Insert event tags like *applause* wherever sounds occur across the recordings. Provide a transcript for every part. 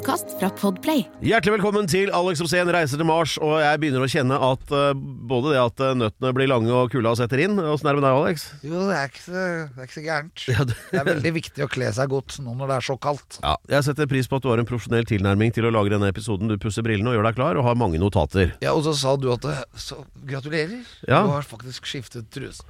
Podkast fra Podplay. Hjertelig velkommen til Alex Rosén reiser til Mars. Og jeg begynner å kjenne at uh, både det at eh, nøttene blir lange og kulda setter inn Åssen er det med deg, Alex? Jo, det er ikke så, det er ikke så gærent. *laughs* Ja, det- Det er veldig viktig å kle seg godt nå når det er så kaldt. Ja, jeg setter pris på at du har en profesjonell tilnærming til å lage denne episoden. Du pusser brillene og gjør deg klar, og har mange notater. Ja, Og så sa du at det, så, Gratulerer, Ja. du har faktisk skiftet truse.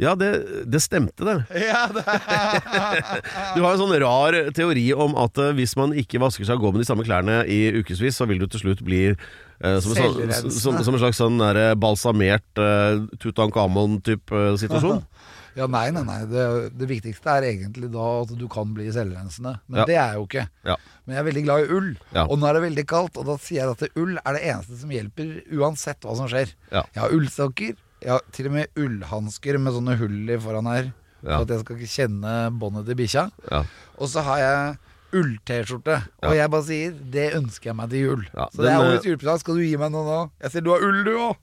Ja, det, det stemte, det. *laughs* Ja, det *laughs* Du har en sånn rar teori om at eh, hvis man ikke vasker seg og går med de samme klærne i ukevis, så vil du til slutt bli eh, som, en sånn, som, som en slags sånn der, eh, balsamert uh, Tutankhamon-type eh, situasjon. *laughs* Ja, nei, nei, nei. Det, det viktigste er egentlig da at du kan bli selvrensende. Men Ja. det er jeg jo ikke. Ja. Men jeg er veldig glad i ull. Ja. Og nå er det veldig kaldt, og da sier jeg at ull er det eneste som hjelper uansett hva som skjer. Ja. Jeg har ullsokker. Jeg har til og med ullhansker med sånne hull i foran her. Ja. For at jeg skal ikke kjenne båndet til bikkja. Ja. Og så har jeg ull-T-skjorte. Og jeg bare sier det ønsker jeg meg til jul. Så det er den, eh, årets julepresang. Skal du gi meg noe nå? Jeg ser du har ull, du òg.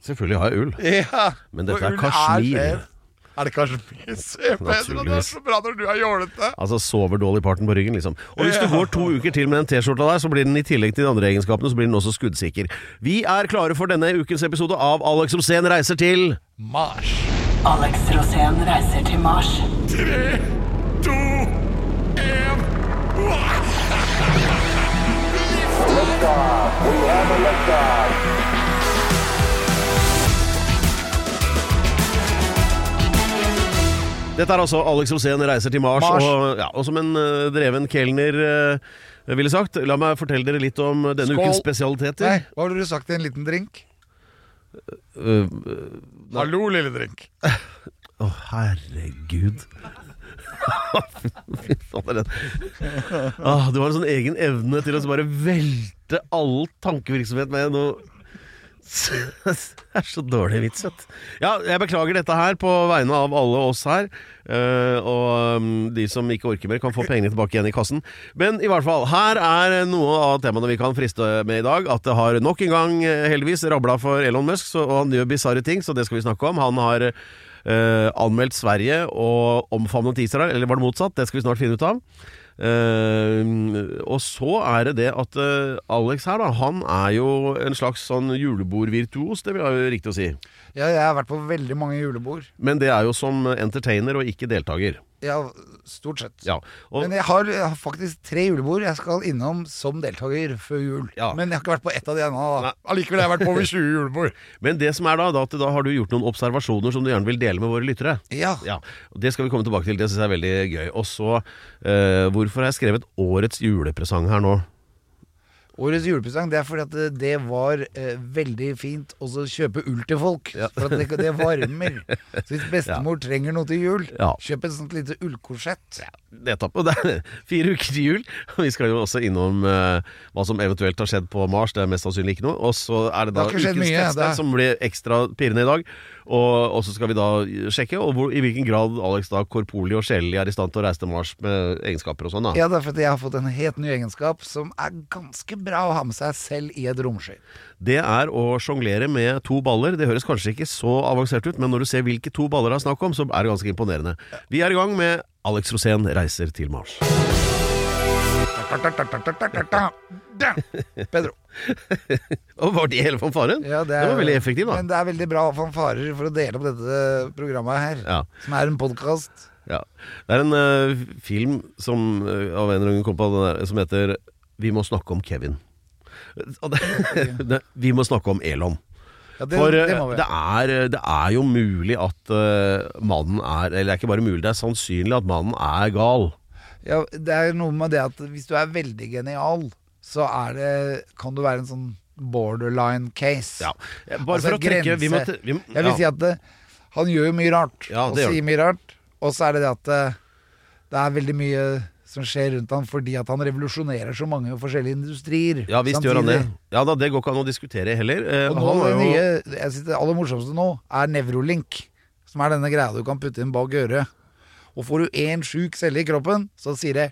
Selvfølgelig har jeg ull. *laughs* Ja. Men dette er kasjmir. Er det kanskje mye henne, det er så bra når du er jålete. Altså sover dårlig parten på ryggen, liksom. Og hvis du går to uker til med den T-skjorta der, så blir den i tillegg til de andre egenskapene, så blir den også skuddsikker. Vi er klare for denne ukens episode av Alex Rosén reiser til Mars. Alex Rosén reiser til Mars. Dette er altså Alex Rosén reiser til Mars, Mars. Og, ja, og som en uh, dreven kelner uh, ville sagt, la meg fortelle dere litt om denne Skål. ukens Nei, hva ville du sagt i en liten drink? Uh, Hallo, lille drink. *laughs* Å, herregud. *laughs* Fader, den. Ah, du har en sånn egen evne til å bare velte all tankevirksomhet med noe *laughs* Det er så dårlig vits, vet. Ja, jeg beklager dette her på vegne av alle oss her. eh, og um, de som ikke orker mer, kan få pengene tilbake igjen i kassen. Men i hvert fall, her er noe av temaene vi kan friste med i dag. At det har nok en gang, eh, heldigvis, rabla for Elon Musk, og han gjør bisarre ting, så det skal vi snakke om. Han har eh, anmeldt Sverige og omfavnet Israel, eller var det motsatt? Det skal vi snart finne ut av. Eh, og så er det det at eh, Alex her, da, han er jo en slags sånn julebordvirtuos, det vil jeg jo riktig å si. Ja, jeg har vært på veldig mange julebord. Men det er jo som entertainer og ikke deltaker. Ja, stort sett. Ja, og, Men jeg har, jeg har faktisk tre julebord jeg skal innom som deltaker før jul. Ja. Men jeg har ikke vært på ett av de ennå. Allikevel har jeg vært på over *laughs* 20 julebord. men det som er da, da, da har du gjort noen observasjoner som du gjerne vil dele med våre lyttere. Ja. Ja, Det skal vi komme tilbake til. Det syns jeg er veldig gøy. Og så, eh, hvorfor har jeg skrevet årets julepresang her nå? Årets julepresang det er fordi at det, det var eh, veldig fint å kjøpe ull til folk. For at det, det varmer. Så hvis bestemor trenger noe til jul, Ja. kjøp et sånt lite ullkorsett. Nettopp. Og det er *laughs* fire uker til jul. *laughs* Vi skal jo også innom eh, hva som eventuelt har skjedd på Mars. Det er mest sannsynlig ikke noe. Og så er det da Det ukens mye, tester er- som blir ekstra pirrende i dag. Og, og så skal vi da sjekke og hvor, i hvilken grad Alex da korporlig og sjelelig er i stand til å reise til Mars med egenskaper og sånn. da Ja, det er fordi jeg har fått en helt ny egenskap som er ganske bra å ha med seg selv i et romskip. Det er å sjonglere med to baller. Det høres kanskje ikke så avansert ut, men når du ser hvilke to baller det er snakk om, så er det ganske imponerende. Vi er i gang med Alex Rosén reiser til Mars. Pedro. *laughs* Og var det hele fanfaren? Ja, det, var veldig effektiv, da. Men det er veldig bra fanfarer for å dele opp dette programmet her, Ja. som er en podkast. Ja. Det er en uh, film som uh, av en eller annen kom på der, som heter Vi må snakke om Kevin. *laughs* Og det, det, vi må snakke om Elon. Ja, det, For eh, det det, er, det er jo mulig at uh, mannen er Eller det er ikke bare mulig, det er sannsynlig at mannen er gal. Ja, det er noe med det at hvis du er veldig genial, så er det, kan du være en sånn borderline case. Ja. Bare Altså, for å trekke vi må, vi, må- Jeg vil si at det, han gjør jo mye rart, Ja, og sier mye rart. Og så er det det at det, det er veldig mye som skjer rundt han fordi at han revolusjonerer så mange forskjellige industrier. Ja visst gjør han det. Ja da, Det går ikke an å diskutere heller. Eh, Og nå han det nye, jeg synes det aller morsomste nå er Nevrolink, som er denne greia du kan putte inn bak øret. Og får du én sjuk celle i kroppen, så sier det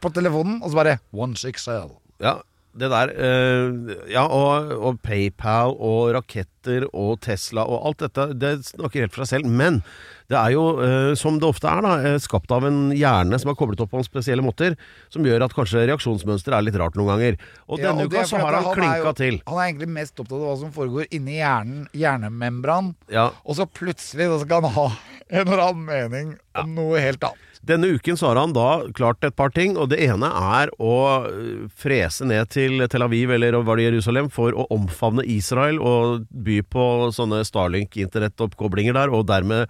på telefonen, og så bare One sick cell. Ja, det der eh, Ja, og, og PayPal og raketter og Tesla og alt dette, det snakker helt for seg selv. Men det er jo, eh, som det ofte er, da, eh, skapt av en hjerne som er koblet opp på en spesielle måter, som gjør at kanskje reaksjonsmønsteret er litt rart noen ganger. Og Ja, denne og uka så har han, han klinka jo- til. Han er egentlig mest opptatt av hva som foregår inni hjernen, hjernemembran. Ja, Og så plutselig så skal han ha en eller annen mening om noe helt annet. Denne uken så har han da klart et par ting, og det ene er å øh, frese ned til Tel Aviv eller var det Jerusalem for å omfavne Israel og by på sånne Starlink-internettoppkoblinger der, og dermed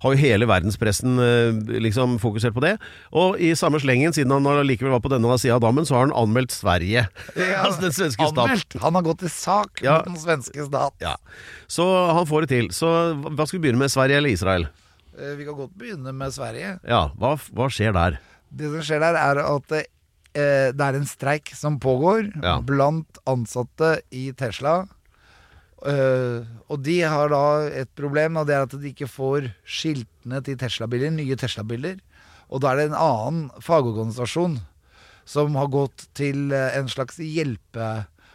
har jo hele verdenspressen øh, liksom fokusert på det. Og i samme slengen, siden han likevel var på denne sida av dammen, så har han anmeldt Sverige. *laughs* altså den svenske stat. Anmeldt! Han har gått til sak Ja. mot den svenske stat. Ja. Så han får det til. Så hva skal vi begynne med, Sverige eller Israel? Eh, Vi kan godt begynne med Sverige. Ja, hva, hva skjer der? Det som skjer der, er at eh, det er en streik som pågår Ja. blant ansatte i Tesla. Eh, og de har da et problem, og det er at de ikke får skiltene til Tesla-biler, nye Tesla-biler. Og da er det en annen fagorganisasjon som har gått til eh, en slags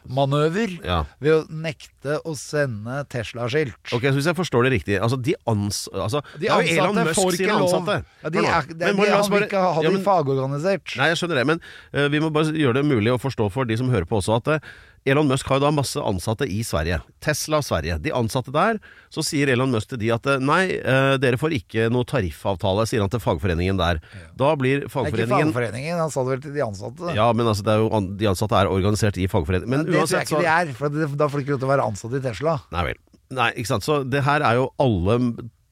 hjelpemanøver Ja. ved å nekte å sende Tesla-skilt. Ok, så Hvis jeg forstår det riktig altså De, ans altså, De ansatte får ikke lov. Ja, de er, de, Men de, han vil ikke ha Ja, de fagorganisert. Nei, jeg skjønner det, men uh, vi må bare gjøre det mulig å forstå for de som hører på også, at eh, Elon Musk har jo da masse ansatte i Sverige. Tesla Sverige. De ansatte der, så sier Elon Musk til de at eh, nei, eh, dere får ikke noe tariffavtale, sier han til fagforeningen der. Da blir fagforeningen Det er ikke fagforeningen han sa det vel til de ansatte. Ja, men altså, det jo, de ansatte er organisert i fagforeningen. Men Men det tror jeg ikke så de er, for da får de ikke lov til å være ansatt i Tesla. Nei vel. Nei, ikke sant. Så det her er jo alle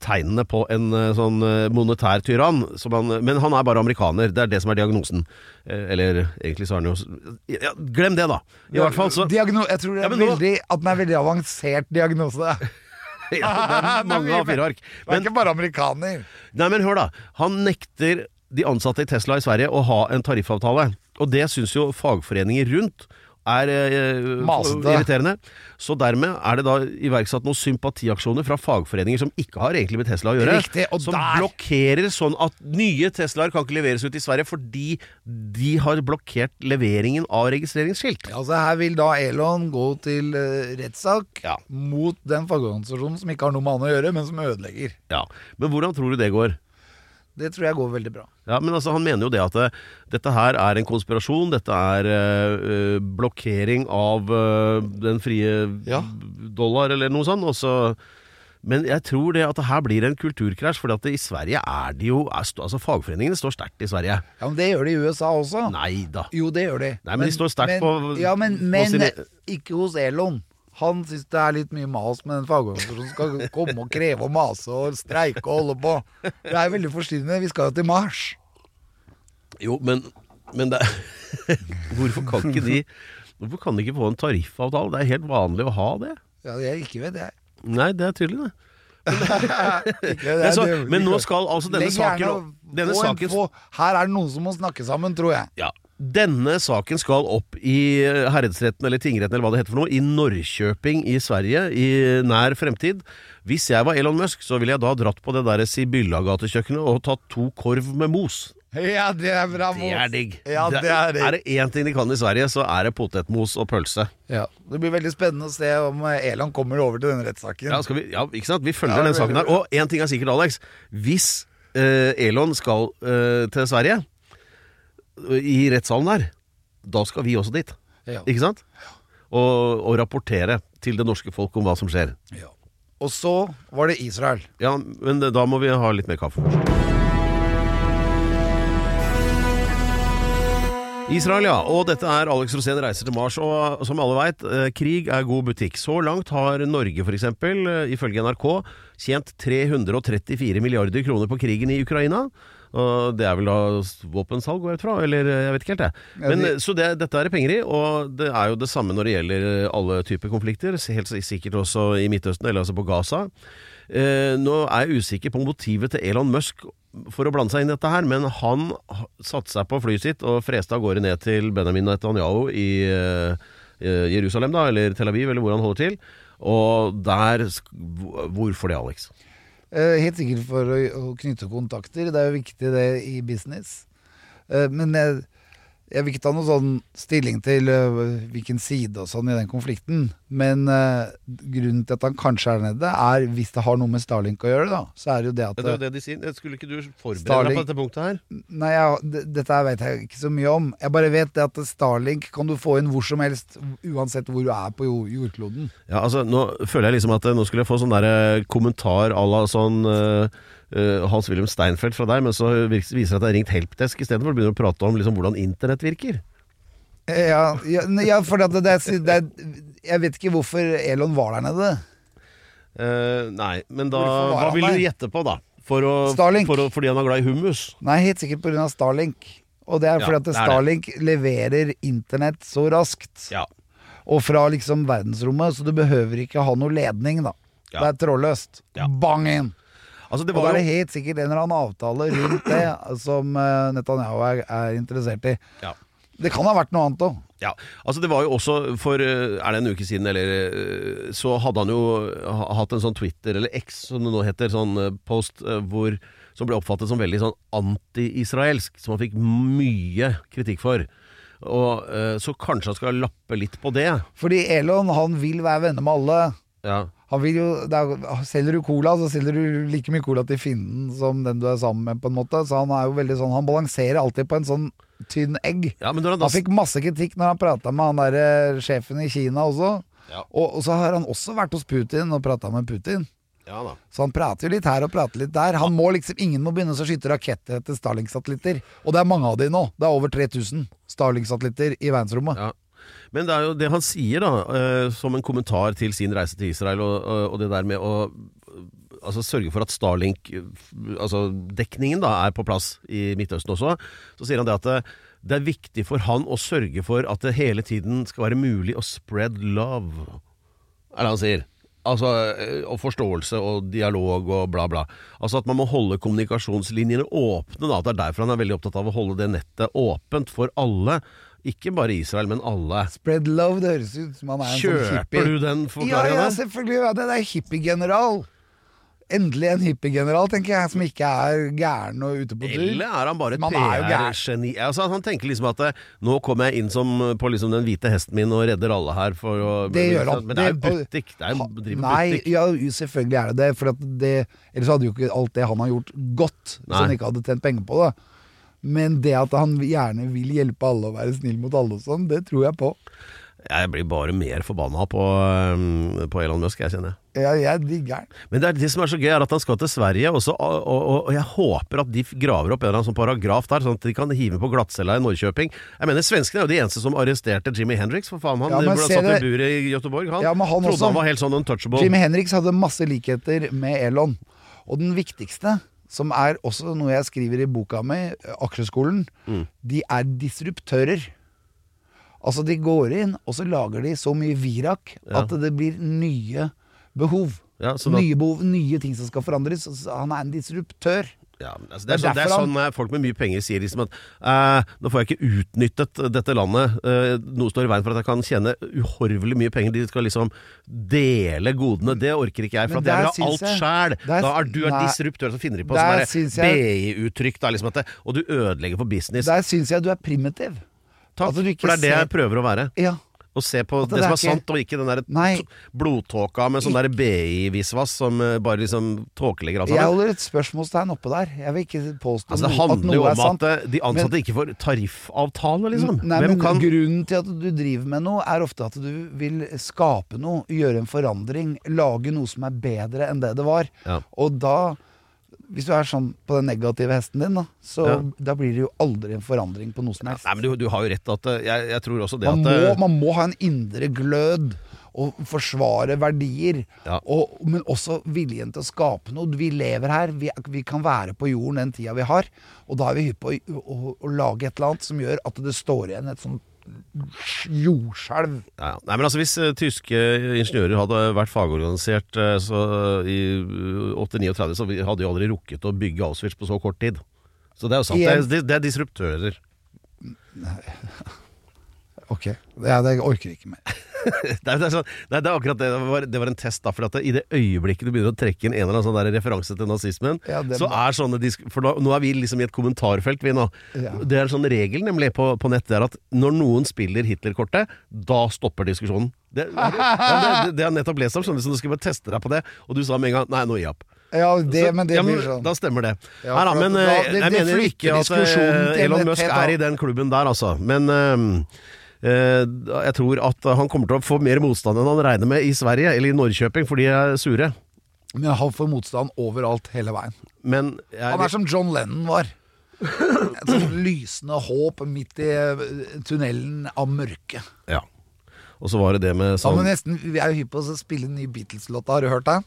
tegnene på en eh, sånn eh, monetær tyrann. han- men han er bare amerikaner. Det er det som er diagnosen. Eh, Eller egentlig så er han jo ja, Glem det, da. I hvert fall så Diagno jeg tror det er ja, nå- veldig, at den er veldig avansert diagnose. *laughs* Ja, Det er *laughs* mange av fire ark. er ikke bare amerikaner. nei, men hør, da. Han nekter de ansatte i Tesla i Sverige å ha en tariffavtale. Og det syns jo fagforeninger rundt er eh, Masete. irriterende. Så dermed er det da iverksatt noen sympatiaksjoner fra fagforeninger som ikke har egentlig med Tesla å gjøre. Riktig, som der- blokkerer sånn at nye Teslaer kan ikke leveres ut i Sverige fordi de har blokkert leveringen av registreringsskilt. Ja, altså Her vil da Elon gå til uh, rettssak Ja. mot den fagorganisasjonen som ikke har noe med han å gjøre, men som ødelegger. Ja. Men hvordan tror du det går? Det tror jeg går veldig bra. Ja, men altså, Han mener jo det at det, dette her er en konspirasjon. Dette er eh, eh, blokkering av øh, den frie Ja. dollar, eller noe sånt. Og så, men jeg tror det at det her blir en kulturkrasj. For i Sverige er de jo er, Altså Fagforeningene står sterkt i Sverige. Ja, Men det gjør de i USA også. Nei da. Jo, det gjør de. Nei, men de står sterkt på- Ja, men, på men sine- ikke hos Elon. Han syns det er litt mye mas med den fagorganisasjonen som skal komme og kreve og mase og streike og holde på. Det er veldig forstyrrende. Vi skal jo til Mars. Jo, men, men det *laughs* Hvorfor kan ikke de Hvorfor kan de ikke få en tariffavtale? Det er helt vanlig å ha det. Ja, jeg ikke vet jeg. Nei, det er tydelig, det. *laughs* Det Men, så, det- men nå skal altså denne saken denne saken, Her er det noen som må snakke sammen, tror jeg. ja, denne saken skal opp i herredsretten eller tingretten eller hva det heter for noe, i Norrköping i Sverige i nær fremtid. Hvis jeg var Elon Musk, så ville jeg da dratt på det der Sibylla-gatekjøkkenet og tatt to korv med mos. Ja, det er bra, Det er digg. Ja, det er digg. er det én ting de kan i Sverige, så er det potetmos og pølse. Ja. Det blir veldig spennende å se om Elon kommer over til denne rettssaken. Ja, skal vi, ja, ikke sant? Vi følger Ja, den saken her. Og én ting er sikkert, Alex. Hvis eh, Elon skal eh, til Sverige, eh, i rettssalen der, da skal vi også dit. Ja. Ikke sant? Og, og rapportere til det norske folk om hva som skjer. Ja. Og så var det Israel. Ja, men da må vi ha litt mer kaffe. Israel, ja. Og dette er Alex Rosén reiser til Mars. Og som alle veit, eh, krig er god butikk. Så langt har Norge f.eks., ifølge NRK, tjent 334 milliarder kroner på krigen i Ukraina. Og det er vel da våpensalg, går jeg ut fra? Eller eh, jeg vet ikke helt, jeg. Ja, de- så det, dette er det penger i, og det er jo det samme når det gjelder alle typer konflikter. Helt sikkert også i Midtøsten, eller altså på Gaza. Eh, nå er jeg usikker på motivet til Elon Musk for å blande seg inn i dette her, men han ha- satte seg på flyet sitt og freste av gårde ned til Benjamin Netanyahu i eh, eh, Jerusalem, da, eller Tel Aviv, eller hvor han holder til. Og der Hvorfor det, Alex? Eh, helt sikkert for å, å knytte kontakter. Det er jo viktig det i business. Eh, men jeg, jeg vil ikke ta noen sånn stilling til eh, hvilken side og sånn i den konflikten. Men eh, grunnen til at han kanskje er nede, er hvis det har noe med Starlink å gjøre, da. Så er det jo det at Det er jo det de sier. Skulle ikke du forberede deg på dette punktet her? Nei, ja, dette vet jeg ikke så mye om. Jeg bare vet det at Starlink kan du få inn hvor som helst, uansett hvor du er på jordkloden. Ja, altså, nå føler jeg liksom at nå skulle jeg få sånn der kommentar à la sånn eh, eh, Hans-Wilhelm Steinfeld fra deg, men så viser det at det er ringt helpdesk istedenfor å begynne å prate om liksom, hvordan internett virker. Eh, Ja, ja, ja for det, det, det Jeg vet ikke hvorfor Elon var der nede. Uh, nei, men da Hva vil du gjette på, da? For å, Starlink. For å, fordi han er glad i hummus? Nei, helt sikkert pga. Starlink. Og det er Ja, fordi at det er. Starlink leverer internett så raskt. Ja. Og fra liksom verdensrommet, så du behøver ikke ha noe ledning, da. Ja. Det er trådløst. Ja. Bang inn! Altså, det Og da er det helt sikkert en eller annen avtale rundt det *clears throat* som eh, Netanyahu er, er interessert i. ja. Det kan ha vært noe annet òg. Ja, altså det var jo også for eh, Er det en uke siden, eller eh, Så hadde han jo hatt en sånn Twitter, eller X som det nå heter, sånn post hvor som ble oppfattet som veldig sånn anti-israelsk, som han fikk mye kritikk for. Og Så kanskje han skal lappe litt på det. Fordi Elon han vil være venner med alle. Ja, jo, det er, Selger du cola, så selger du like mye cola til fienden som den du er sammen med, på en måte. Så han er jo veldig sånn Han balanserer alltid på en sånn tynn egg. ja men han da Han fikk masse kritikk når han prata med han der eh, sjefen i Kina også. Ja. Og, og så har han også vært hos Putin og prata med Putin. Ja. Så han prater jo litt her og prater litt der. Han må liksom, Ingen må begynne å skyte raketter etter Starlink-satellitter. Og det er mange av de nå. Det er over 3000 Starlink-satellitter i verdensrommet. Ja. Men det er jo det han sier, da, eh, som en kommentar til sin reise til Israel, og, og, det der med å eh, altså, sørge for at Starlink-dekningen altså er på plass i Midtøsten også. Så sier han det at det, det er viktig for han å sørge for at det hele tiden skal være mulig å spread love, er det han sier. Altså, eh, og forståelse og dialog og bla, bla. Altså at man må holde kommunikasjonslinjene åpne. Da. Det er derfor han er veldig opptatt av å holde det nettet åpent for alle. Ikke bare Israel, men alle. Spread love, det høres ut som han er en sånn hippie. Kjøper du den Ja, forklaringen ja, der? selvfølgelig gjør jeg det. Det er hippiegeneral. Endelig en hippiegeneral, tenker jeg, som ikke er gæren og ute på tur. Eller er han bare et Men. PR-geni? Altså, han tenker liksom at eh, nå kommer jeg inn som på liksom den hvite hesten min og redder alle her å Det gjør han. Men det er jo butikk. Det er jo driver Nei, butikk. ja, selvfølgelig er det det. For det ellers hadde jo ikke alt det han har gjort, gått. Hvis han ikke hadde tjent penger på det. Men det at han gjerne vil hjelpe alle og være snill mot alle og sånn, det tror jeg på. Jeg blir bare mer forbanna på, um, på Elon Musk, jeg kjenner. Ja, jeg digger han. Men det, er det som er så gøy, er at han skal til Sverige, også, og, og, og jeg håper at de graver opp en eller annen sånn paragraf der, sånn at de kan hive på glattcella i Norrköping. Jeg mener, Svenskene er jo de eneste som arresterte Jimmy Hendrix. For faen, han Ja, ble satt satt i buret i Göteborg. Han, Ja, men han trodde også- han var helt sånn untouchable. Jimmy Henriks hadde masse likheter med Elon. Og den viktigste, som er også noe jeg skriver i boka mi, Aksjeskolen, Mm. de er disruptører. Altså, de går inn, og så lager de så mye virak Ja. at det blir nye behov. Ja, nye behov, nye ting som skal forandres. Han er en disruptør. Ja, altså, det, Det er er sånn, det er sånn eh, folk med mye penger sier liksom at eh, Nå får jeg ikke utnyttet dette landet. Eh, noe står i veien for at jeg kan tjene uhorvelig mye penger. De skal liksom dele godene. Det orker ikke jeg, for jeg vil ha alt sjæl. Da er du en disruptør som finner på Der syns jeg- BI-uttrykk. Liksom og du ødelegger for business. Der syns jeg du er primitiv. Takk, altså, for det er det jeg prøver å være. Ja. Å se på det, det som er er ikke- sant, og ikke den der blodtåka med sånn der BI-visvas som eh, bare liksom tåkelegger alt Jeg holder et spørsmålstegn oppe der. Jeg vil ikke påstå Altså, det noe, at handler jo er om at eh, de ansatte ikke får tariffavtale, liksom. Nei, Hvem men kan Grunnen til at du driver med noe, er ofte at du vil skape noe, gjøre en forandring, lage noe som er bedre enn det det var. Ja. Og da, hvis du er sånn på den negative hesten din, da, så Ja. da blir det jo aldri en forandring på noe som helst. Nei, men du, du har jo rett at eh, jeg, jeg tror også det Man at må, eh, man må ha en indre glød og forsvare verdier. Ja. Og, men også viljen til å skape noe. Vi lever her, vi, vi kan være på jorden den tida vi har. Og da er vi hypp på å, å, å lage et eller annet som gjør at det står igjen et sånt jordskjelv. ja, ja. Nei, men altså Hvis uh, tyske ingeniører hadde vært fagorganisert uh, så, i eh, 8-39, så hadde de aldri rukket å bygge Auschwitz på så kort tid. Så det er jo sant. Det er, det, det er disruptører. *laughs* Ok, ja, det orker jeg ikke mer. *laughs* Det er, sånn, nei, det er akkurat det. Det var, det var en test. da For at det, I det øyeblikket du begynner å trekke inn en eller annen sånn der referanse til nazismen, Ja, så er sånne disk For nå, nå er vi liksom i et kommentarfelt, vi nå. Ja. Det er en sånn regel nemlig på, på nett. Det er at når noen spiller Hitler-kortet, da stopper diskusjonen. Det, har jeg nettopp lest om, skjønner du, så skal jeg bare teste deg på det. Og du sa med en gang Nei, nå gir jeg opp. Ja, det, men det ja, blir sånn. Da stemmer det. Ja, Nei da, men da- eh, det- jeg det mener ikke at eh, Elon Musk er i den klubben der, altså. Men eh, jeg tror at han kommer til å få mer motstand enn han regner med i Sverige, eller i Norrköping, for de er sure. Men han får motstand overalt hele veien. Men jeg, Han er som John Lennon var. Et sånt lysende håp midt i eh, tunnelen av mørke. Ja. Og så var det det med Ja, sånn men nesten, Vi er jo hypp på å spille en ny Beatles-låt. Har du hørt den?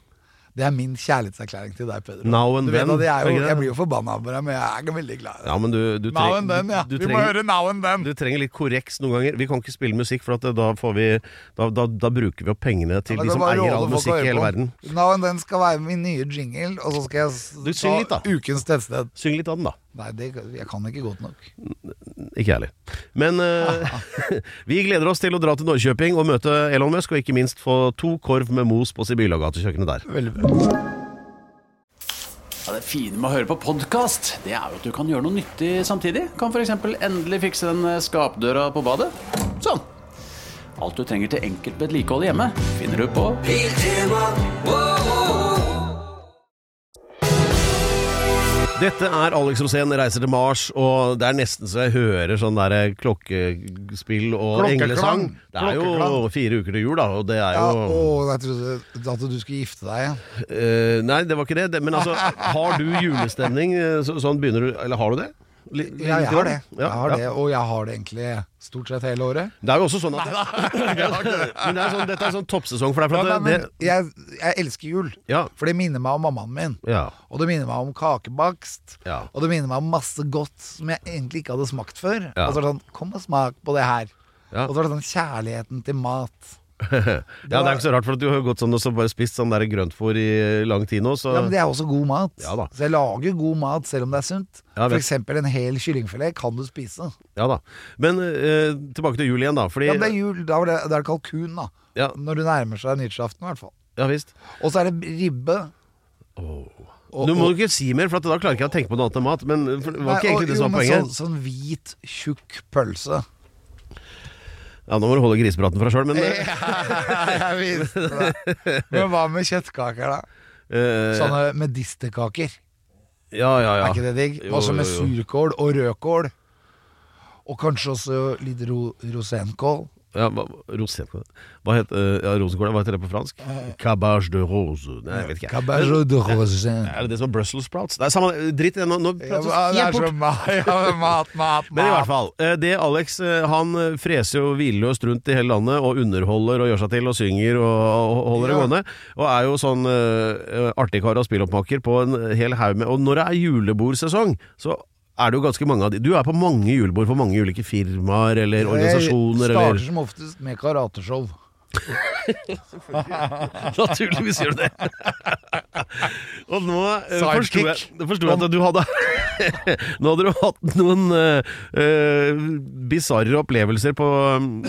Det er min kjærlighetserklæring til deg, Pedro. Now and Then, jeg, jeg blir jo forbanna på deg, men jeg er veldig glad i. Ja, men du, du, Now and then, ja. Vi må høre Now and then. du trenger litt korreks noen ganger. Vi kan ikke spille musikk, for da, får vi, da, da, da bruker vi opp pengene til Ja, de som eier all musikk i hele verden. Now and then skal være min nye jingle, og så skal jeg da. ukens tettsted. Syng litt av den, da. Nei, det, jeg kan ikke godt nok. Ikke jeg heller. Men uh, *laughs* vi gleder oss til å dra til Norrköping og møte Elon Musk, og ikke minst få to korv med mos på Sibylla-gatekjøkkenet der. Veldig bra. Ja, det fine med å høre på podkast, det er jo at du kan gjøre noe nyttig samtidig. Kan f.eks. endelig fikse den eh, skapdøra på badet. Sånn. Alt du trenger til enkelt vedlikehold hjemme, finner du på Dette er Alex Rosén reiser til Mars, og det er nesten så jeg hører sånn der klokkespill og englesang. Det er jo fire uker til jul, da, og det er Ja, å, jeg trodde at du skulle gifte deg igjen. Uh, Nei, det var ikke det. Men altså, har du julestemning? eh, Så, sånn begynner du Eller har du det? Li- Ja, jeg har det. Ja, Jeg har ja. det. Og jeg har det egentlig stort sett hele året. Det er jo også sånn at *laughs* *laughs* Men det er sånn, dette er sånn toppsesong for deg. For Ja, at nei, det, jeg, jeg elsker jul, ja, for det minner meg om mammaen min. ja, Og det minner meg om kakebakst. ja. Og det minner meg om masse godt som jeg egentlig ikke hadde smakt før. Ja. Og så er det sånn, kom og smak på det her. Ja. Og så er det sånn kjærligheten til mat. *laughs* ja, det er ikke så rart, for at du har gått sånn og så bare spist sånn der grøntfôr i lang tid nå, så Ja, men det er også god mat. Ja da. Så jeg lager god mat selv om det er sunt. Ja, eksempel en hel kyllingfilet kan du spise. Ja da. Men eh, tilbake til jul igjen, da. Fordi Ja, men det er jul, da er det, da er kalkun, da. Ja, Når du nærmer seg nyttårsaften, i hvert fall. ja visst. Og så er det ribbe. Og- Du må ikke si mer, for at da klarer ikke å tenke på noe annet enn mat. Men det var ikke egentlig det som var poenget. Sånn, sånn hvit, tjukk pølse. Ja, Nå må du holde grisepraten for deg sjøl, men ja, jeg visste det. *laughs* Men hva med kjøttkaker, da? eh, Sånne medisterkaker. Ja, ja, ja. Er ikke det digg? Også med surkål og rødkål. Og kanskje også litt ro rosenkål. Ja, hva, rosenkål Hva heter uh, ja, rosenkål? Hva heter det på fransk? Cabage de rose Nei, jeg vet ikke. Cabage de rose Er det det som er Brussels sprouts? Det er samme Dritt i det, nå, nå Ja, prates det er helt så bort. mat, *laughs* ja, mat, mat, Men i hvert fall, eh, det Alex eh, han eh, freser jo hvileløst rundt i hele landet og underholder og gjør seg til og synger og, og holder det Ja. gående. Og er jo sånn uh, artig kar og spilloppmaker på en hel haug med Og når det er julebordsesong, så er det jo ganske mange av de Du er på mange julebord for mange ulike firmaer eller organisasjoner Jeg eller starter som oftest med karateshow. *laughs* Naturligvis gjør du det. *laughs* og nå eh, forsto jeg, forstod jeg at du hadde *laughs* Nå hadde du hatt noen uh, bisarre opplevelser på,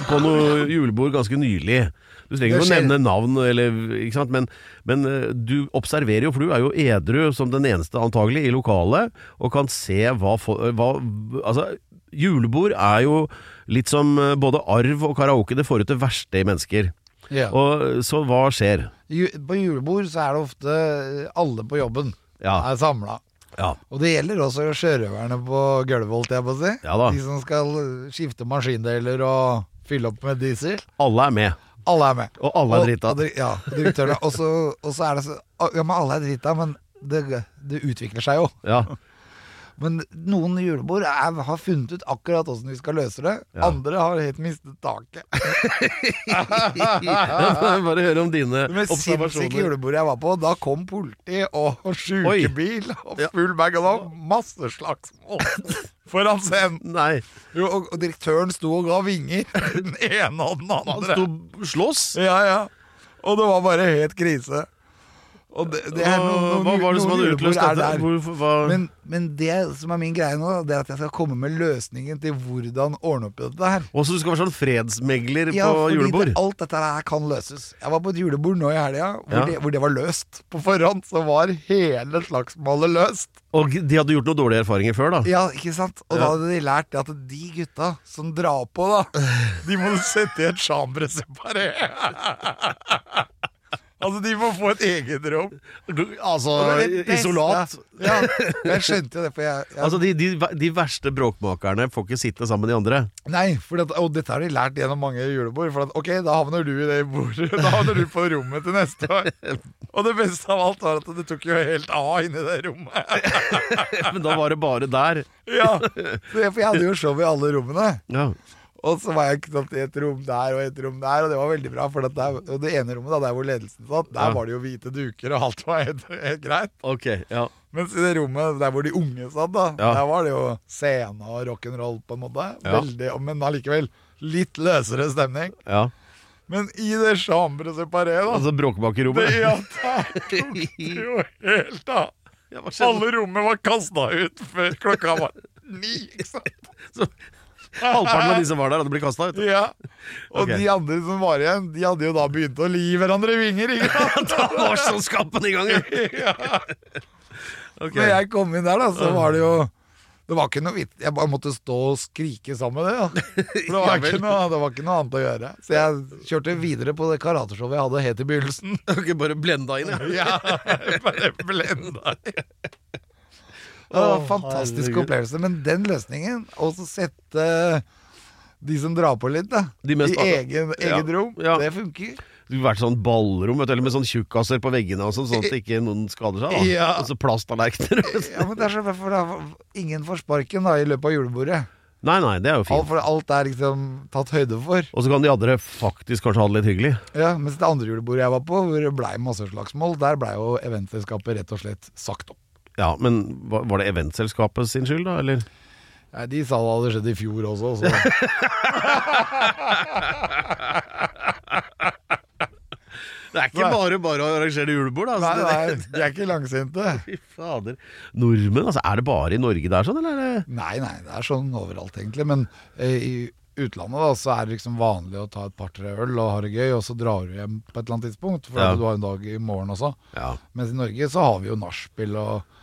på noe julebord ganske nylig. Du trenger ikke å nevne navn, eller, men, men eh, du observerer jo, for du er jo edru som den eneste antagelig i lokalet, og kan se hva, hva Altså, julebord er jo litt som eh, både arv og karaoke, det får ut det verste i mennesker. Ja. Og så hva skjer? På julebord så er det ofte alle på jobben Ja. er samla. Ja. Og det gjelder også sjørøverne på gulvet, holdt jeg på å si. Ja. De som skal skifte maskindeler og fylle opp med diesel. Alle er med. Alle er med. Og alle er drita. Og, ja, direktøren. Og så og så er det så Ja, men alle er drita, men det, det utvikler seg jo. Ja. Men noen julebord er, har funnet ut akkurat åssen vi skal løse det. Ja. Andre har helt mistet taket. *laughs* Bare høre om dine Det mest sinnssyke observasjoner. julebordet jeg var på, da kom politi og *laughs* sjukebil og full bag, og da masse slagsmål *laughs* foran scenen. Nei, Jo, og, og direktøren sto og ga vinger, den ene og den andre. han sto sto slåss. Ja, ja. Og det var bare helt krise. Det, det noen, noen, hva var det som hadde utløst dette? hva? Men, men det som er min greie nå, det er at jeg skal komme med løsningen til hvordan ordne opp i dette her. Og så du skal være sånn fredsmegler Ja, på julebord julebord? fordi alt dette her kan løses. Jeg var på et julebord nå i helga hvor, Ja. det- hvor det var løst. På forhånd så var hele slagsmålet løst. Og de hadde gjort noen dårlige erfaringer før, da? Ja, ikke sant? Og Ja. da hadde de lært at de gutta som drar på, da, de må sette i et chambre separé. *laughs* altså, de må få et eget rom. Altså isolat? Ja, jeg skjønte jo det, jeg, jeg Altså de, de, de verste bråkmakerne får ikke sitte sammen med de andre? Nei, for det, og dette har de lært gjennom mange julebord. For at, ok, da havner du i det bordet. *laughs* Da havner du på rommet til neste år. Og det beste av alt var at det tok jo helt av inni det rommet. *laughs* Men da var det bare der. Ja, for jeg hadde jo show i alle rommene. Ja. Og så var jeg knapt i et rom der og et rom der, og det var veldig bra. For der, det ene rommet, da, der hvor ledelsen satt, der Ja. var det jo hvite duker, og alt var helt, helt greit. Ok, ja. Mens i det rommet der hvor de unge satt, da, Ja. der var det jo scene og rock'n'roll, på en måte. Veldig, men allikevel litt løsere stemning. ja. Men i det chambre separé, da Altså bråkmakerrommet. ja, der tok det jo helt av. Ja. Alle rommene var kasta ut før klokka var ni. Ikke sant? Så, *laughs* halvparten av de som var der, hadde blitt kasta ut. Ja. Og okay. de andre som var igjen, de hadde jo da begynt å li hverandre i vinger. Ikke *laughs* sant? Da var sånn skapen i gang! *laughs* ja. okay. Når jeg kom inn der, da, så var det jo det var ikke noe vits. Jeg bare måtte stå og skrike sammen med det. Da. For det, var ikke noe, det var ikke noe annet å gjøre. Så jeg kjørte videre på det karateshowet jeg hadde helt i begynnelsen. Okay, bare blenda inn, ja. Ja, bare blenda. Det var en fantastisk herregud. opplevelse. Men den løsningen, å sette de som drar på litt, da, i egen, eget Ja, rom, ja. det funker. Det ville vært sånn ballrom vet du, eller med sånn tjukkaser på veggene, og sånn, sånn at ikke noen skader seg. da Ja. Og så plasttallerkener. *laughs* Ja, men det er så for da, Ingen får sparken da i løpet av julebordet. nei, nei, det er jo Alt, fint. for alt er liksom tatt høyde for. Og så kan de andre faktisk kanskje ha det litt hyggelig. Ja, Mens det andre julebordet jeg var på, hvor det blei masse slagsmål, der blei jo eventselskapet rett og slett sagt opp. Ja, Men var det eventselskapet sin skyld, da? Eller? Nei, De sa det hadde skjedd i fjor også, så *laughs* Det er ikke bare bare å arrangere julebord, Nei, altså. nei, *laughs* de er ikke langsinte. Fy fader. Nordmenn, altså. Er det bare i Norge det er sånn, eller er det Nei, nei, det er sånn overalt egentlig. Men eh, i utlandet da, så er det liksom vanlig å ta et par-tre øl og ha det gøy, og så drar du hjem på et eller annet tidspunkt, for Ja. at du har en dag i morgen også. Ja. Mens i Norge så har vi jo nachspiel og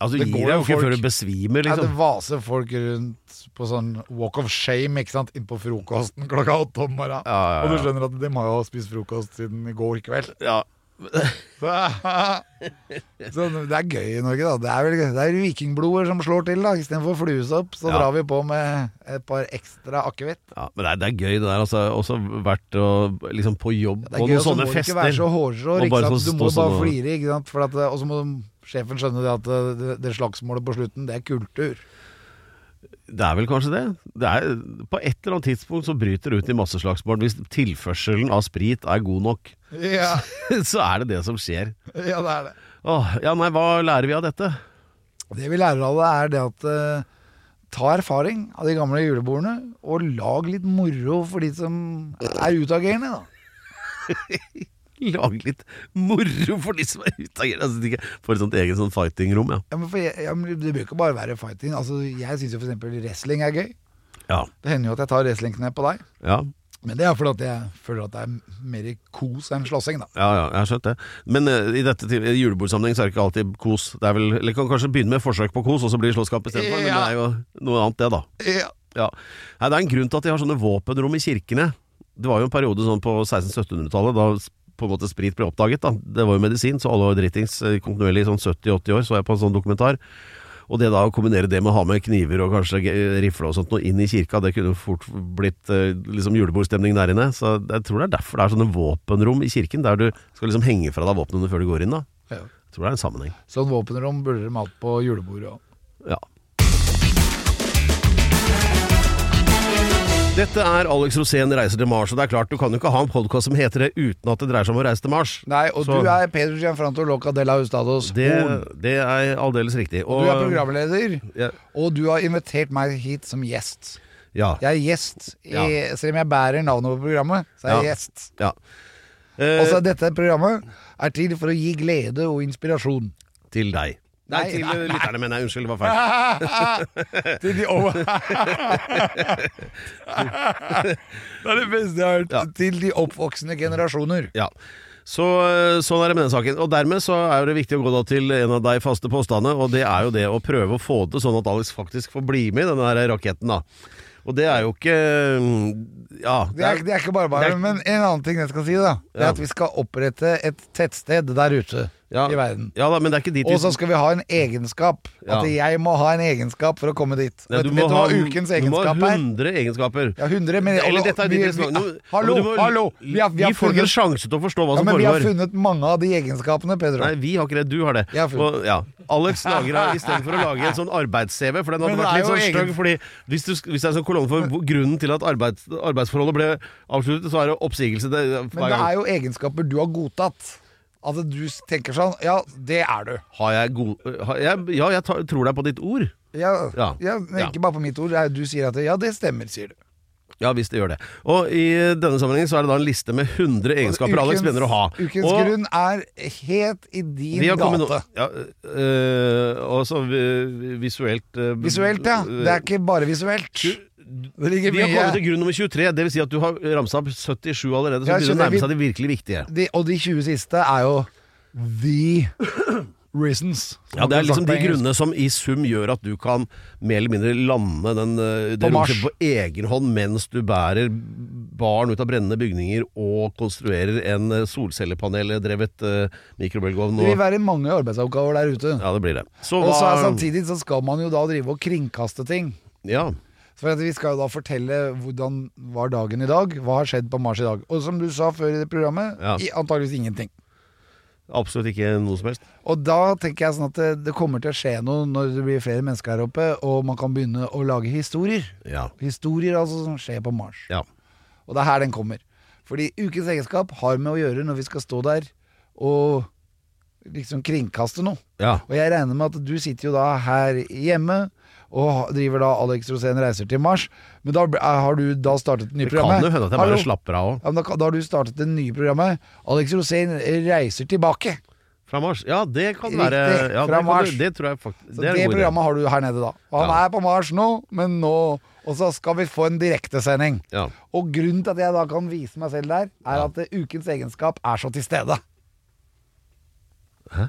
Altså, Det du gir deg jo ikke folk- før du besvimer, Nei, Det liksom. vaser folk rundt på sånn walk of shame ikke sant? inn på frokosten klokka åtte om morgenen. Ja, ja, ja. Og du skjønner at de må jo spist frokost siden i går kveld. Ja. Så, *laughs* så det er gøy i Norge, da. Det er, vel, det er vikingbloder som slår til. da Istedenfor fluesopp, så drar vi på med et par ekstra akevitt. ja men det er, det er gøy, det der. Altså, også vært å, liksom på jobb Det er gøy, noen så må du ikke være så hårsår. Sånn Du må bare sånn flire. Ikke sant? For at, og så må sjefen skjønne det at det, det slagsmålet på slutten, det er kultur. Det er vel kanskje det. det er, på et eller annet tidspunkt så bryter det ut i masseslagsmål hvis tilførselen av sprit er god nok. Ja, *laughs* så er det det som skjer. ja det er det. Åh, ja, nei, hva lærer vi av dette? Det vi lærer av det, er det at eh, ta erfaring av de gamle julebordene, og lag litt moro for de som er utagerende, da. *laughs* Lage litt moro for de som er utagerende. Altså, de får et sånt eget sånn fighting-rom, ja. Ja, jeg, ja, men det bør ikke bare være fighting. Altså, jeg syns jo f.eks. wrestling er gøy. Ja. Det hender jo at jeg tar wrestlingknep på deg. Ja, Men det er fordi at jeg føler at det er mer kos enn slåssing, da. ja, ja jeg har skjønt det. Men uh, i dette i julebordsammenheng så er det ikke alltid kos. Det er vel, eller kan kanskje begynne med forsøk på kos, og så blir det slåsskamp istedenfor. Men det er jo noe annet, det, da. Ja. Ja. Nei, det er en grunn til at de har sånne våpenrom i kirkene. Det var jo en periode sånn på 1600-1700-tallet da på en måte sprit ble oppdaget. da Det var jo medisin, så alle var dritings eh, kontinuerlig i sånn 70-80 år, så jeg på en sånn dokumentar. Og det da å kombinere det med å ha med kniver og kanskje rifle og sånt noe inn i kirka, det kunne fort blitt eh, liksom julebordstemning der inne. Så jeg tror det er derfor det er sånne våpenrom i kirken, der du skal liksom henge fra deg våpnene før du går inn. da Ja. Jeg tror det er en sammenheng. Sånn våpenrom burde de hatt på julebordet òg. Ja. Dette er Alex Rosén reiser til Mars, og det er klart du kan jo ikke ha en podkast som heter det uten at det dreier seg om å reise til Mars. Nei, og Så- du er Pedro Gianfranto Loca de la Hustados Det, horn. det er aldeles riktig. Og du er programleder, Ja. og du har invitert meg hit som gjest. Ja. Jeg er gjest, i, Ja. selv om jeg bærer navnet på programmet, så er jeg Ja. gjest. ja. Eh, Altså, dette programmet er til for å gi glede og inspirasjon. til deg. Nei, Nei, til nei, eh, lytterne, mener jeg. Unnskyld, det var feil. *laughs* til de over... *laughs* det er det beste jeg har hørt. Ja. Til de oppvoksende generasjoner. Ja. Så, eh, sånn er det med den saken. Og dermed så er det viktig å gå til en av de faste påstandene, og det er jo det å prøve å få det sånn at Alex faktisk får bli med i denne raketten, da. Og det er jo ikke mm, Ja. Det er, det er ikke bare bare, men en annen ting jeg skal si, da. Det er Ja. at vi skal opprette et tettsted der ute ja, i verden. Ja da, men det er ikke dit Og så skal vi ha en egenskap. At jeg må ha en egenskap for å komme dit. Nei, vet du vet du ha, hva ukens du må ha er? 100 egenskaper. Ja, 100, men Eller dette er vi- ditt vi- resonnement. Nå- Hallo, du må- hallo! Vi har, vi har Gi folk en funnet, sjanse til å forstå hva ja, som men vi har foregår. funnet mange av de egenskapene, Pedro. Nei, vi har ikke det. Du har det. Jeg har funnet. Og, ja. Alex lager her istedenfor å lage en sånn arbeids-CV, for den hadde Men det vært er litt jo sånn egen- Fordi hvis, du, hvis det er en sånn kolonne for hvor- grunnen til at arbeids, arbeidsforholdet ble avsluttet, så er det oppsigelse det, Men det gang. er jo egenskaper du har godtatt. At du tenker sånn Ja, det er du. Har jeg god har jeg, Ja, jeg tar, tror deg på ditt ord. Ja, Ja. ja. men. Ikke bare på mitt ord. Du sier at det, ja, det stemmer, sier du. Ja, hvis det gjør det. Og i denne sammenhengen så er det da en liste med 100 egenskaper Alex mener å ha. Ukens og grunn er helt i din vi har kommet no ja, øh, Og så visuelt øh, Visuelt, ja. Det er ikke bare visuelt. Det ligger Vi har kommet til grunn nummer 23, det vil si at du har ramsa opp 77 allerede. Så Ja, begynner det å skjønner, nærme vi- seg det virkelig viktige. de, Og de 20 siste er jo the reasons. Ja, Det er liksom de grunnene som i sum gjør at du kan mer eller mindre lande den, øh, det På Mars. romskipet på egen hånd mens du bærer barn ut av brennende bygninger og konstruerer en øh, solcellepaneldrevet uh, mikrobølgeovn. Det vil Og, være mange arbeidsoppgaver der ute. ja, det blir det. Så Og så er hva samtidig så skal man jo da drive og kringkaste ting. Ja. For at vi skal jo da fortelle hvordan var dagen i dag, hva har skjedd på Mars i dag. Og som du sa før i det programmet, Ja. antageligvis ingenting. Absolutt ikke noe som helst. Og da tenker jeg sånn at det, det kommer til å skje noe når det blir flere mennesker her oppe, og man kan begynne å lage historier. Ja. Historier altså som skjer på Mars. ja. Og det er her den kommer. Fordi ukens egenskap har med å gjøre når vi skal stå der og liksom kringkaste noe. ja. Og jeg regner med at du sitter jo da her hjemme og driver da Alex Rosén reiser til Mars. Men da ble- har du da startet det nye Det kan programmet. jo hende at jeg Hallo? bare slapper av òg. Ja, men da, da har du startet det nye programmet. Alex Rosén reiser tilbake. Fra Mars? Ja, det kan Riktig, være ja, fra det, Mars. du, det tror jeg faktisk Så Det det, programmet har du her nede da. Og han Ja. er på Mars nå, men nå Og så skal vi få en direktesending. Ja. Og grunnen til at jeg da kan vise meg selv der, er Ja. at eh, ukens egenskap er så til stede. Hæ?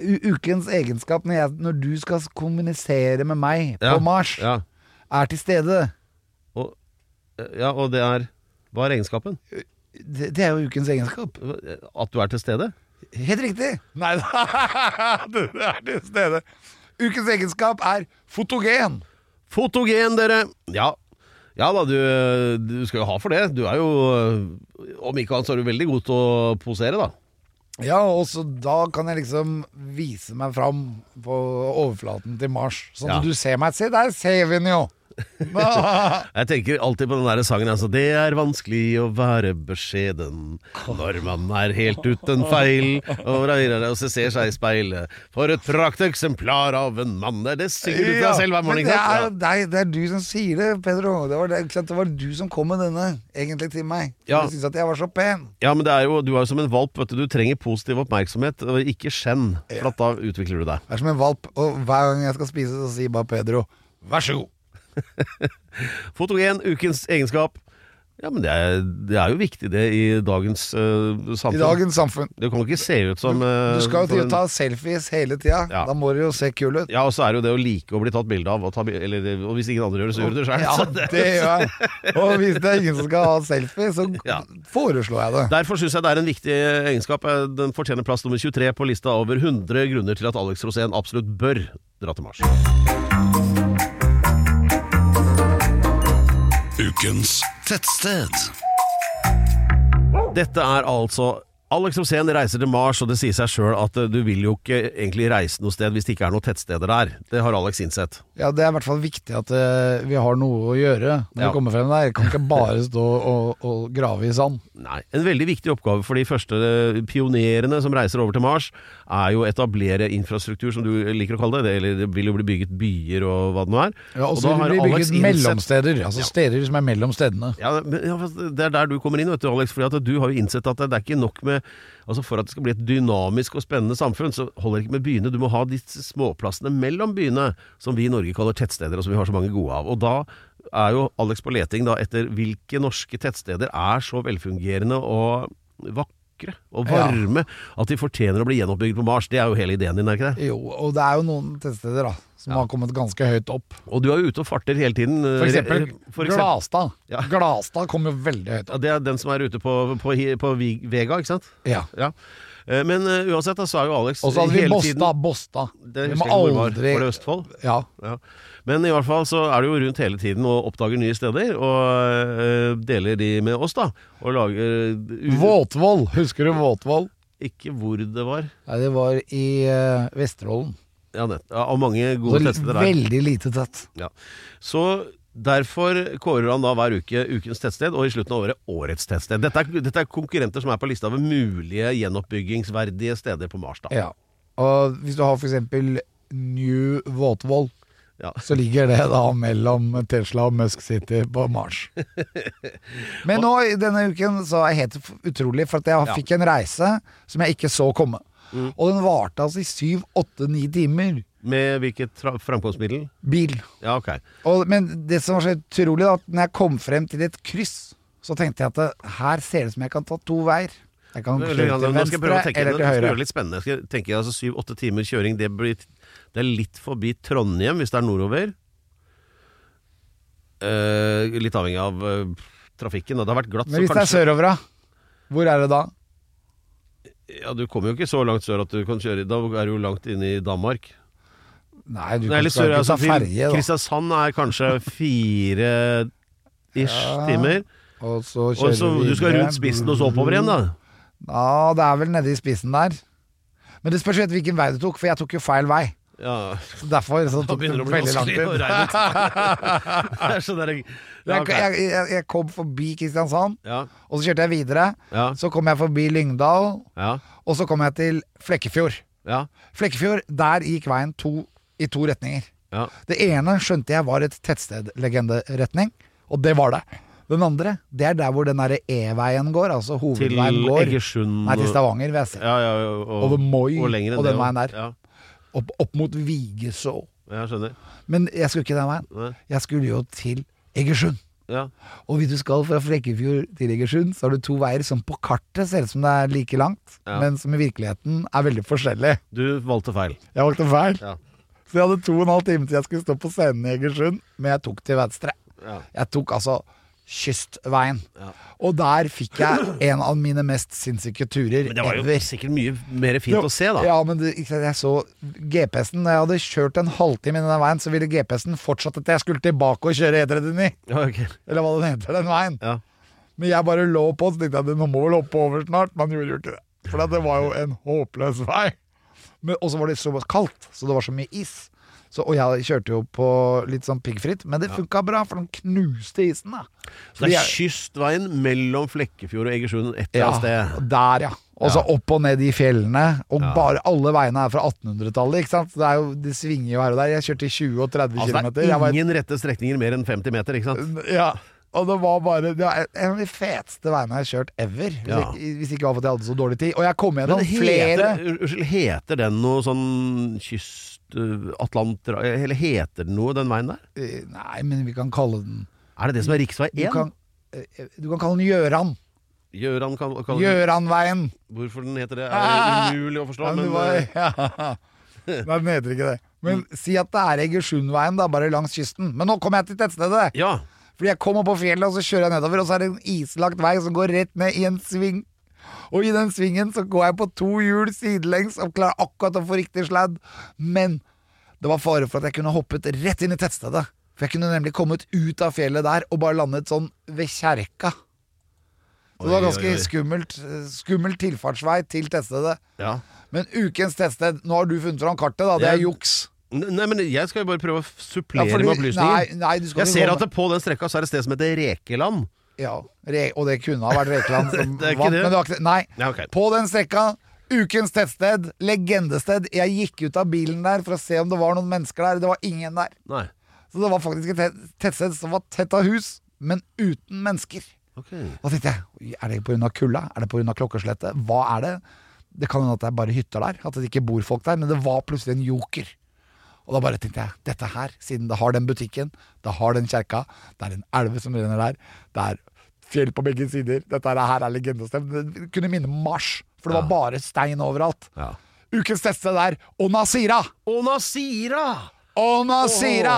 Ukens egenskap når, jeg, når du skal kommunisere med meg Ja. på Mars, Ja. er til stede. Og, ja, og det er Hva er egenskapen? Det, det er jo ukens egenskap. At du er til stede? Helt riktig. Nei da, *laughs* du er til stede. Ukens egenskap er fotogen. Fotogen, dere! Ja. Ja da, du, du skal jo ha for det. Du er jo Om ikke annet så er du veldig god til å posere, da. Ja, og så da kan jeg liksom vise meg fram på overflaten til Mars. Sånn Ja. at du ser meg. Se, der ser vi den jo! Jeg tenker alltid på den der sangen altså, Det er vanskelig å være beskjeden når man er helt uten feil og og så ser seg i speilet. For et prakteksemplar av en mann. Det er det synger du til deg selv hver morgen. det er, deg, det er du som sier det, Pedro. Det var, det, det var du som kom med denne, egentlig, til meg. Ja. Du syntes at jeg var så pen. Ja, men det er jo, du er jo som en valp. Vet du, du trenger positiv oppmerksomhet, og ikke skjenn. For da utvikler du deg. Jeg er som en valp, og hver gang jeg skal spise, så sier bare Pedro vær så god. *laughs* Fotogen, ukens egenskap. Ja, men det er, det er jo viktig det i dagens uh, samfunn. I dagens samfunn. Det kan jo ikke se ut som uh, Du skal jo til å ta selfies hele tida. Ja. Da må du jo se kul ut. Ja, og så er det jo det å like å bli tatt bilde av, og, ta, eller, og hvis ingen andre gjør det, så gjør du det sjøl. Ja, det gjør jeg. *laughs* Og hvis det er ingen som skal ha selfie, så Ja. foreslår jeg det. Derfor syns jeg det er en viktig egenskap. Eh, Den fortjener plass nummer 23 på lista over 100 grunner til at Alex Rosén absolutt bør dra til Mars. Ukens tettsted. Dette er altså Alex Rosén reiser til Mars, og det sier seg sjøl at eh, du vil jo ikke egentlig reise noe sted hvis det ikke er noen tettsteder der. Det har Alex innsett. Ja, det er i hvert fall viktig at eh, vi har noe å gjøre når Ja. vi kommer frem der. Kan ikke *laughs* bare stå og, og grave i sand. Nei, En veldig viktig oppgave for de første eh, pionerene som reiser over til Mars, er jo å etablere infrastruktur, som du liker å kalle det. Eller det vil jo bli bygget byer og hva det nå er. Ja, og så vil det bli bygget mellomsteder. Altså steder som er mellom stedene. Ja, men, ja, Det er der du kommer inn, vet du, Alex. Fordi du har jo innsett at det er ikke nok med Altså For at det skal bli et dynamisk og spennende samfunn, så holder det ikke med byene. Du må ha disse småplassene mellom byene, som vi i Norge kaller tettsteder, og som vi har så mange gode av. Og da er jo Alex på leting da etter hvilke norske tettsteder er så velfungerende og vakre og Ja. varme at de fortjener å bli gjenoppbygd på Mars. Det er jo hele ideen din, er ikke det? Jo, og det er jo noen tettsteder da som har kommet ganske høyt opp. Og du er jo ute og farter hele tiden. For eksempel, For eksempel- Glastad. Ja. Glastad kom jo veldig høyt opp. Ja, det er den som er ute på, på, på Vega, ikke sant? Ja. Ja. Eh, Men uh, uansett, da, så er jo Alex Og så hadde vi hele Båstad. tiden-. Det Vi må aldri Var det Østfold? Ja. Ja. Men i hvert fall så er du jo rundt hele tiden og oppdager nye steder, og eh, deler de med oss, da. Og lager u- Våtvoll. Husker du Våtvoll? Ikke hvor det var. Nei, det var i uh, Vesterålen. Ja, nett. Ja, og mange gode Så tettsteder der. Veldig lite tett. Ja. Så derfor kårer han da hver uke ukens tettsted, og i slutten av året årets tettsted. Dette er, dette er konkurrenter som er på lista over mulige gjenoppbyggingsverdige steder på Mars. da. Ja. Og hvis du har eksempel New Våtvoll, Ja. *laughs* så ligger det da mellom Tesla og Musk City på Mars. *laughs* Men nå i denne uken så er helt utrolig, for at jeg Ja. fikk en reise som jeg ikke så komme. Mm. Og den varte altså i syv, åtte, ni timer. Med hvilket framkomstmiddel? Bil. Ja, ok. Og, men det som var så utrolig, da, at når jeg kom frem til et kryss, så tenkte jeg at her ser det ut som jeg kan ta to veier. Jeg kan kjøre til nå skal jeg prøve å tenke eller til høyre. det litt spennende. Jeg skal tenke altså Syv-åtte timer kjøring, det, blir, det er litt forbi Trondheim hvis det er nordover. Eh, litt avhengig av eh, trafikken. Det har vært glatt, Men hvis det er sørover, da? Hvor er det da? Ja, Du kommer jo ikke så langt sør at du kan kjøre Da er du jo langt inne i Danmark. Nei, du kan ikke altså, ta til ferje, da. Kristiansand er kanskje fire ish Ja, timer. Og så Og kjører så vi du skal rundt spissen og så oppover igjen, da. Ja, det er vel nede i spissen der. Men det spørs hvilken vei du tok, for jeg tok jo feil vei. Ja, Derfor så tok det veldig lang tid. *laughs* sånn Jeg, jeg, jeg, jeg kom forbi Kristiansand, ja, og så kjørte jeg videre. ja, Så kom jeg forbi Lyngdal, ja, og så kom jeg til Flekkefjord. ja, Flekkefjord, der gikk veien to, i to retninger. ja. Det ene skjønte jeg var et tettstedlegenderetning, og det var det. Den andre, det er der hvor den derre E-veien går, altså Til hovedveien går. Egersund Nei, til Stavanger, vil jeg si. Ja, ja, og, Over Moi og og den veien der. Ja, Opp, opp mot Vigeså. jeg skjønner. Men jeg skulle ikke den veien. Nei. Jeg skulle jo til Egersund. Ja. Og hvis du skal fra Flekkefjord til Egersund, så har du to veier som på kartet ser ut som det er like langt, Ja. men som i virkeligheten er veldig forskjellige. Du valgte feil. Jeg valgte feil. Ja. Så jeg hadde to og en halv time til jeg skulle stå på scenen i Egersund, men jeg tok til venstre. Ja. Jeg tok altså Kystveien. Ja. Og der fikk jeg en av mine mest sinnssyke turer Men det var jo ever. sikkert mye mer fint Jo, å se, da. Ja, men det, jeg så GPS-en. Da jeg hadde kjørt en halvtime i den veien, så ville GPS-en fortsatt at jeg skulle tilbake og kjøre E39. Ja, okay. Eller hva den heter, den veien. Ja. Men jeg bare lå på, så tenkte jeg nå må vel hoppe over snart. Man gjorde jo ikke det. For det var jo en håpløs vei. Og så var det så kaldt, så det var så mye is. Så, og jeg kjørte jo på litt sånn piggfritt, men det funka bra, for den knuste isen. da Så det er jeg- kystveien mellom Flekkefjord og Egersund et eller annet sted. Der, ja. Og så opp og ned i fjellene. Og Ja. bare alle veiene er fra 1800-tallet. ikke sant? Det, jo, det svinger jo her og der. Jeg kjørte i 20 og 30 Altså, km. det er ingen rette strekninger mer enn 50 meter, ikke sant? Ja, og det var bare det var en av de feteste veiene jeg har kjørt ever. Ja. hvis ikke var for at jeg hadde så dårlig tid. Og jeg kom gjennom flere heter, unnskyld, heter den noe sånn kyst... uh, Atlanter... Eller heter den noe, den veien der? Eh, Nei, men vi kan kalle den Er det det som er Du 1? kan, eh, du kan kalle den Gjøran. Gjøran kan, kan Gjøranveien. Hvorfor den heter det, er *laughs* umulig å forstå. Ja, men men, *laughs* ja. Nei, den heter ikke det. Men si at det er Egersundveien, da, bare langs kysten. Men nå kommer jeg til tettstedet. ja. Fordi jeg kommer på fjellet, og så kjører jeg nedover, og så er det en islagt vei som går rett ned i en sving. Og i den svingen så går jeg på to hjul sidelengs og klarer akkurat å få riktig sladd. Men det var fare for at jeg kunne hoppet rett inn i tettstedet. For jeg kunne nemlig kommet ut av fjellet der og bare landet sånn ved kjerka. Så det var ganske skummelt, skummel tilfartsvei til tettstedet. Ja. Men ukens tettsted Nå har du funnet fram kartet, da. Det er juks. Nei, men jeg skal jo bare prøve å supplere Ja, fordi- med opplysninger. Nei, nei, du jeg ser at det på den strekka så er det et sted som heter Rekeland. Ja, og det kunne ha vært Rekeland *laughs* som vant, men det var ikke det. Nei. Ja, okay. På den strekka, ukens tettsted, legendested. Jeg gikk ut av bilen der for å se om det var noen mennesker der. Det var ingen der. Nei. Så det var faktisk et tettsted som var tett av hus, men uten mennesker. Okay. Da tenkte jeg, er det pga. kulda? Er det pga. klokkeslettet? Hva er det? Det kan hende at det er bare hytter der, at det ikke bor folk der, men det var plutselig en joker. Og da bare tenkte jeg, dette her, siden det har den butikken, det har den kjerka, det er en elv som renner der, det er fjell på begge sider, dette her er legendested. Det kunne minne om Mars, for det var bare stein overalt. Ja. Ukens teste der Onasira! Onasira! Onasira!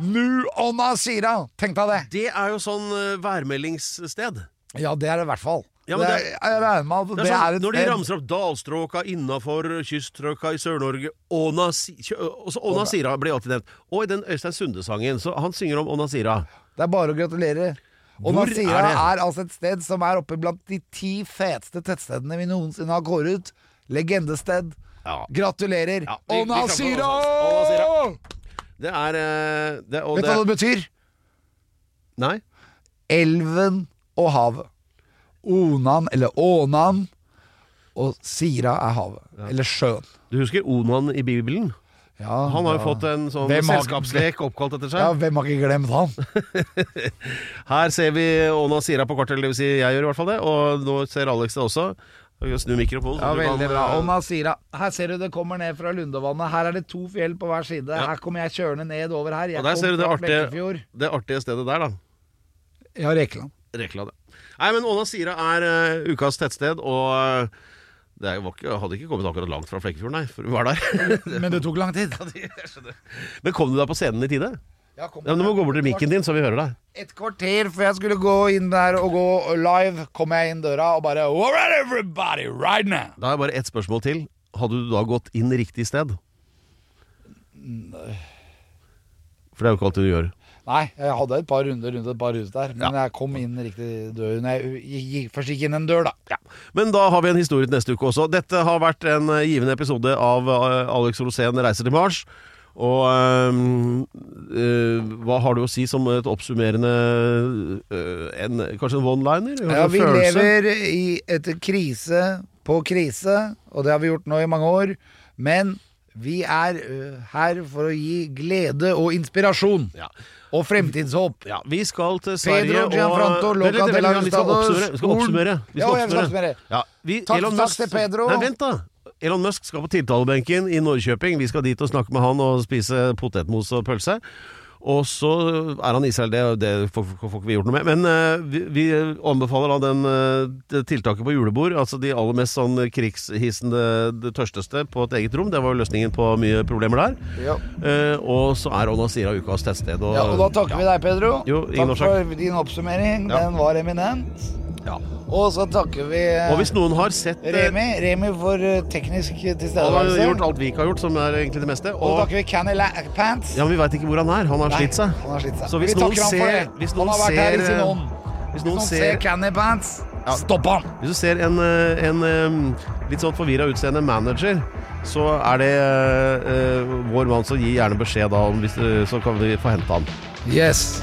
Nu Onasira! Tenk deg det. Det er jo sånn uh, værmeldingssted. Ja, det er det i hvert fall. Ja, men det, det- er, Det er sånn, når de ramser opp dalstråka innafor kyststrøka i Sør-Norge Onasira blir alltid nevnt. Og i den Øystein Sunde-sangen. Så han synger om Onasira. Det er bare å gratulere. Og Hvor Nasira er det? er, altså et sted som er oppe blant de ti feteste tettstedene vi noensinne har kåret. Legendested. Ja. Gratulerer. Ja, vi- Og Nasira! Det er eh, det, Vet du hva det betyr? Nei? Elven og havet. Onan, eller Ånan, og Sira er havet. Eller sjøen. Du husker Onan i Bibelen? Ja, Han har jo ja. fått en sånn selskapslek oppkalt etter seg. Ja, hvem har ikke glemt han? *laughs* Her ser vi Onasira på kortet, eller det vil si jeg gjør i hvert fall det. Og nå ser Alex det også. Snu mikrofonen. Ja, veldig bra. eh, Sira. Her ser du det kommer ned fra Lundevannet. Her er det to fjell på hver side. Her kommer jeg kjørende ned over her. Jeg Og der ser du det artige, det artige stedet der, da. Ja, Rekeland. Rekeland. ja. Nei, men Onasira er uh, ukas tettsted, og eh, det var ikke, hadde ikke kommet akkurat langt fra Flekkefjord, nei, for vi var der. Men det tok lang tid. *laughs* men kom du deg på scenen i tide? Ja, kom Ja, men Du må gå bort til mikken din, så vi hører deg. Et kvarter før jeg skulle gå inn der og gå live, kom jeg inn døra og bare All right, everybody, right now! Da er bare ett spørsmål til. Hadde du da gått inn riktig sted? For det er jo ikke alltid du gjør. Nei, jeg hadde et par runder rundt et par hus der, men jeg kom inn riktig dør jeg gikk, først gikk inn en dør, da. Men da har vi en historie til neste uke også. Dette har vært en eh, givende episode av eh, Alex Rosén reiser til Mars. Og eh, eh, hva har du å si som et oppsummerende eh, en, Kanskje en one-liner? Ja, vi følelse? lever i et krise på krise, og det har vi gjort nå i mange år. Men vi er uh, her for å gi glede og inspirasjon. Ja. Og fremtidshåp. Ja, vi skal til Sverige Pedro Gianfranto, og Loca de la Vi skal oppsummere. Vi skal oppsummere. Vi skal oppsummere. Ja, vi, Takk- Elon takk Musk, til Pedro. Nei, vent da. Elon Musk skal på tiltalebenken i Norrköping. Vi skal dit og snakke med han og spise potetmos og pølse. Og så er han i Israel, det, det får, får ikke vi gjort noe med. Men eh, vi, vi anbefaler da den eh, det tiltaket på julebord. Altså de aller mest sånn krigshissende, det tørsteste på et eget rom. Det var jo løsningen på mye problemer der. Ja. Eh, og så er Onasira ukas tettsted. Og, Ja, og da takker vi deg, Pedro. Jo, Takk for din oppsummering. Den var eminent. Ja. Og så takker vi eh, Og hvis noen har sett eh, Remi, Remi for eh, teknisk Han har tilstedeværelse. gjort alt vi ikke har gjort, som er egentlig det meste. Og så Og, takker vi Canny La Pants. ja, men vi veit ikke hvor han er. Han har Nei, slitt seg. Han har slitt seg. Så hvis vi noen takker han for ser- det. hvis han har vært her i ser, sin eh, ånd. Hvis noen noen ser Canny Pants, Ja. stopp han! hvis du ser en, eh, en eh, litt sånn forvirra utseende manager, så er det eh, vår mann som gir gjerne beskjed da, om hvis, eh, så kan vi få hente han. Yes.